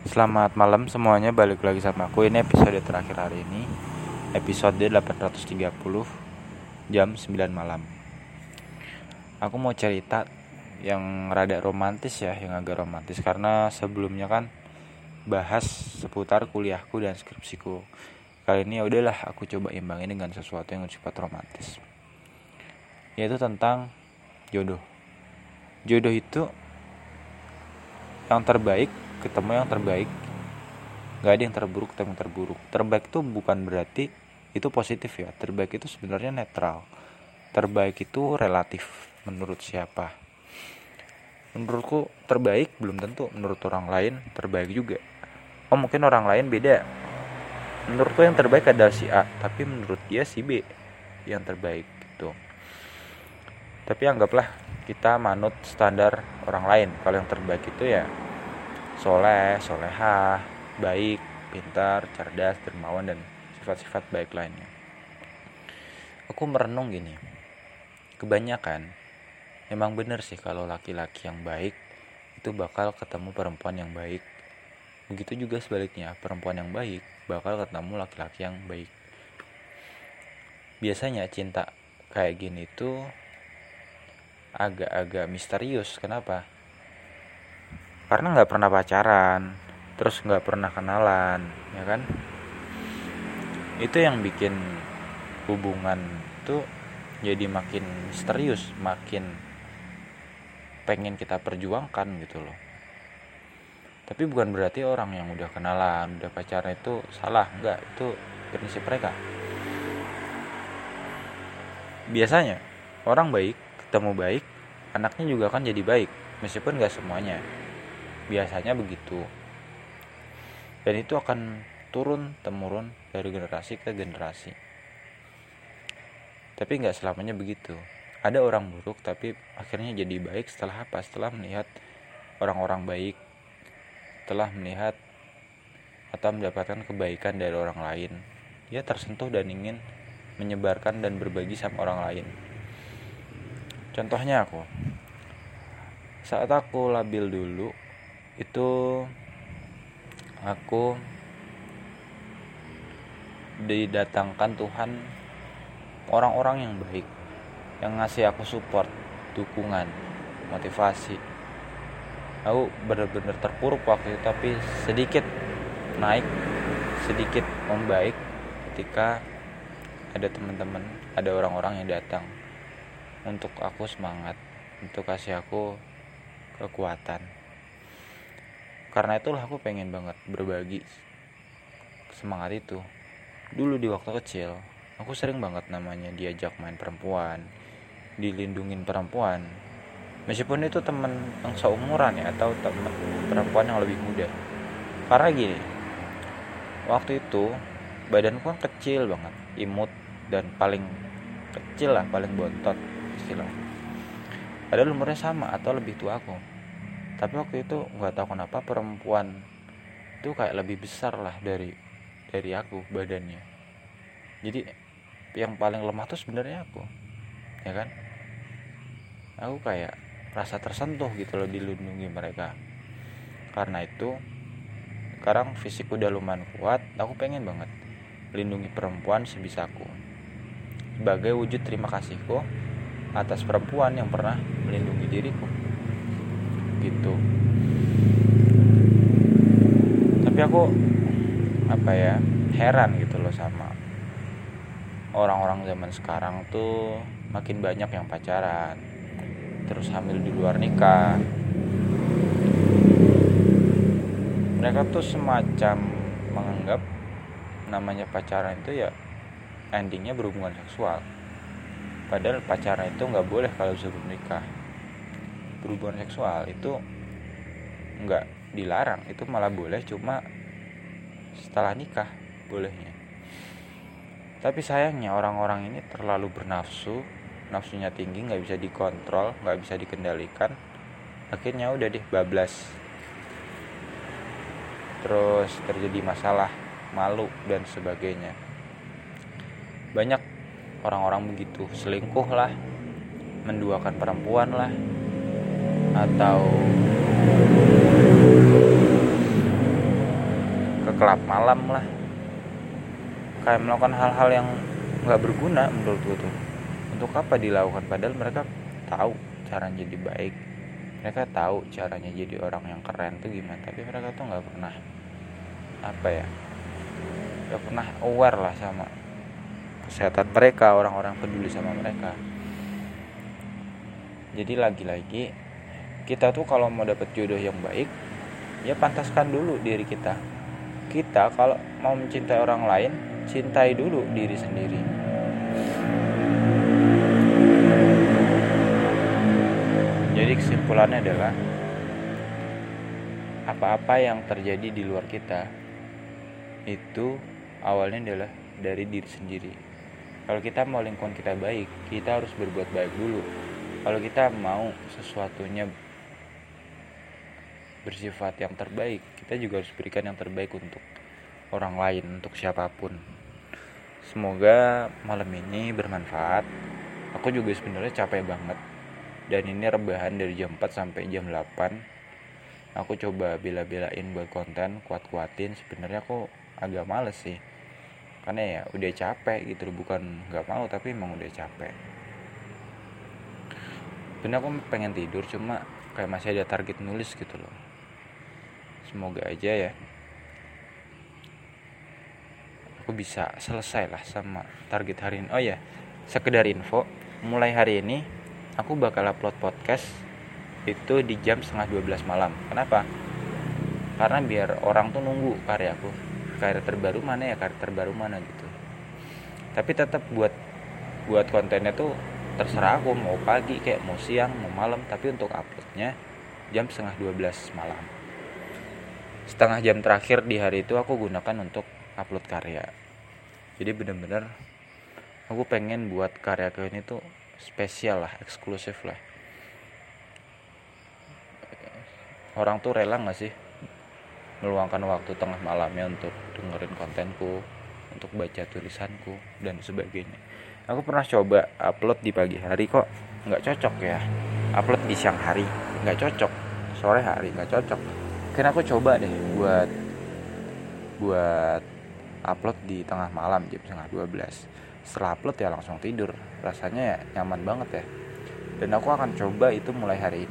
Selamat malam semuanya balik lagi sama aku. Ini episode terakhir hari ini. Episode 830 Jam 9 malam. Aku mau cerita Yang rada romantis ya Yang agak romantis. Karena sebelumnya kan Bahas seputar kuliahku dan skripsiku. Kali ini ya udahlah aku coba imbangin dengan sesuatu yang bersifat romantis. Yaitu tentang jodoh. Jodoh itu Yang terbaik ketemu yang terbaik. Nggak ada yang terburuk ketemu yang terburuk. Terbaik itu bukan berarti itu positif ya. Terbaik itu sebenarnya netral. Terbaik itu relatif menurut siapa? Menurutku terbaik belum tentu. Menurut orang lain terbaik juga. Oh mungkin orang lain beda. Menurutku yang terbaik adalah si A tapi menurut dia si B yang terbaik gitu. Tapi anggaplah kita manut standar orang lain. Kalau yang terbaik itu ya soleh, soleha, baik, pintar, cerdas, dermawan, dan sifat-sifat baik lainnya. Aku merenung gini, kebanyakan emang bener sih kalau laki-laki yang baik itu bakal ketemu perempuan yang baik. Begitu juga sebaliknya, perempuan yang baik bakal ketemu laki-laki yang baik. Biasanya cinta kayak gini tuh agak-agak misterius. Kenapa? Karena nggak pernah pacaran terus nggak pernah kenalan ya kan? Itu yang bikin hubungan tuh jadi makin misterius makin pengen kita perjuangkan gitu loh. Tapi bukan berarti orang yang udah kenalan udah pacaran itu salah nggak itu prinsip mereka. Biasanya orang baik ketemu baik anaknya juga akan jadi baik meskipun nggak semuanya biasanya begitu. Dan itu akan turun temurun dari generasi ke generasi. Tapi nggak selamanya begitu. Ada orang buruk tapi akhirnya jadi baik setelah apa? Setelah melihat orang-orang baik. Setelah melihat atau mendapatkan kebaikan dari orang lain. Dia tersentuh dan ingin menyebarkan dan berbagi sama orang lain. Contohnya aku. Saat aku labil dulu itu aku didatangkan Tuhan orang-orang yang baik yang ngasih aku support dukungan motivasi. Aku benar-benar terpuruk waktu itu tapi sedikit naik sedikit membaik ketika ada teman-teman ada orang-orang yang datang untuk aku semangat untuk kasih aku kekuatan karena itulah aku pengen banget berbagi semangat itu. Dulu di waktu kecil aku sering banget namanya diajak main perempuan dilindungin perempuan. Meskipun itu teman yang seumuran ya atau teman perempuan yang lebih muda. Karena gini waktu itu badanku kan kecil banget imut dan paling kecil lah paling bontot istilah padahal umurnya sama atau lebih tua aku tapi waktu itu nggak tahu kenapa perempuan itu kayak lebih besar lah dari dari aku badannya. Jadi yang paling lemah tuh sebenarnya aku ya kan? Aku kayak rasa tersentuh gitu loh dilindungi mereka. Karena itu sekarang fisik udah lumayan kuat aku pengen banget lindungi perempuan sebisaku sebagai wujud terima kasihku atas perempuan yang pernah melindungi diriku gitu. Tapi aku apa ya heran gitu loh sama orang-orang zaman sekarang tuh makin banyak yang pacaran terus hamil di luar nikah. Mereka tuh semacam menganggap namanya pacaran itu ya endingnya berhubungan seksual. Padahal pacaran itu nggak boleh kalau sebelum nikah berhubungan seksual itu nggak dilarang. Itu malah boleh cuma setelah nikah bolehnya. Tapi sayangnya orang-orang ini terlalu bernafsu nafsunya tinggi nggak bisa dikontrol nggak bisa dikendalikan. Akhirnya udah deh bablas. Terus terjadi masalah malu dan sebagainya. Banyak orang-orang begitu selingkuh lah menduakan perempuan lah atau telat malam lah. Kayak melakukan hal-hal yang nggak berguna menurut gue tuh. Untuk apa dilakukan? Padahal mereka tahu cara jadi baik. Mereka tahu caranya jadi orang yang keren tuh gimana. Tapi mereka tuh nggak pernah apa ya nggak pernah aware lah sama kesehatan mereka orang-orang peduli sama mereka. Jadi lagi-lagi kita tuh kalau mau dapat jodoh yang baik ya pantaskan dulu diri kita. Kita kalau mau mencintai orang lain cintai dulu diri sendiri. Jadi kesimpulannya adalah apa-apa yang terjadi di luar kita itu awalnya adalah dari diri sendiri. Kalau kita mau lingkungan kita baik kita harus berbuat baik dulu. Kalau kita mau sesuatunya bersifat yang terbaik. Kita juga harus berikan yang terbaik untuk orang lain untuk siapa pun. Semoga malam ini bermanfaat. Aku juga sebenarnya capek banget. Dan ini rebahan dari jam 4 sampai jam 8 aku coba bela-belain buat konten kuat-kuatin. Sebenarnya aku agak males sih. Karena ya udah capek gitu bukan nggak mau tapi emang udah capek. Bener aku pengen tidur cuma kayak masih ada target nulis gitu loh semoga aja ya. Aku bisa selesai lah sama target hari ini. Oh ya sekedar info mulai hari ini aku bakal upload podcast itu di jam setengah 12 malam. Kenapa? Karena biar orang tuh nunggu karyaku. Karir terbaru mana ya? Karir terbaru mana gitu. Tapi tetap buat buat kontennya tuh terserah aku mau pagi kayak mau siang mau malam. Tapi untuk uploadnya jam setengah 12 malam setengah jam terakhir di hari itu aku gunakan untuk upload karya. Jadi bener-bener aku pengen buat karya ke ini tuh spesial lah eksklusif lah. Orang tuh rela gak sih meluangkan waktu tengah malamnya untuk dengerin kontenku untuk baca tulisanku dan sebagainya. Aku pernah coba upload di pagi hari kok nggak cocok ya. Upload di siang hari nggak cocok. Sore hari nggak cocok karena aku coba deh buat buat upload di tengah malam jam setengah 12 setelah upload ya langsung tidur. Rasanya ya nyaman banget ya. Dan aku akan coba itu mulai hari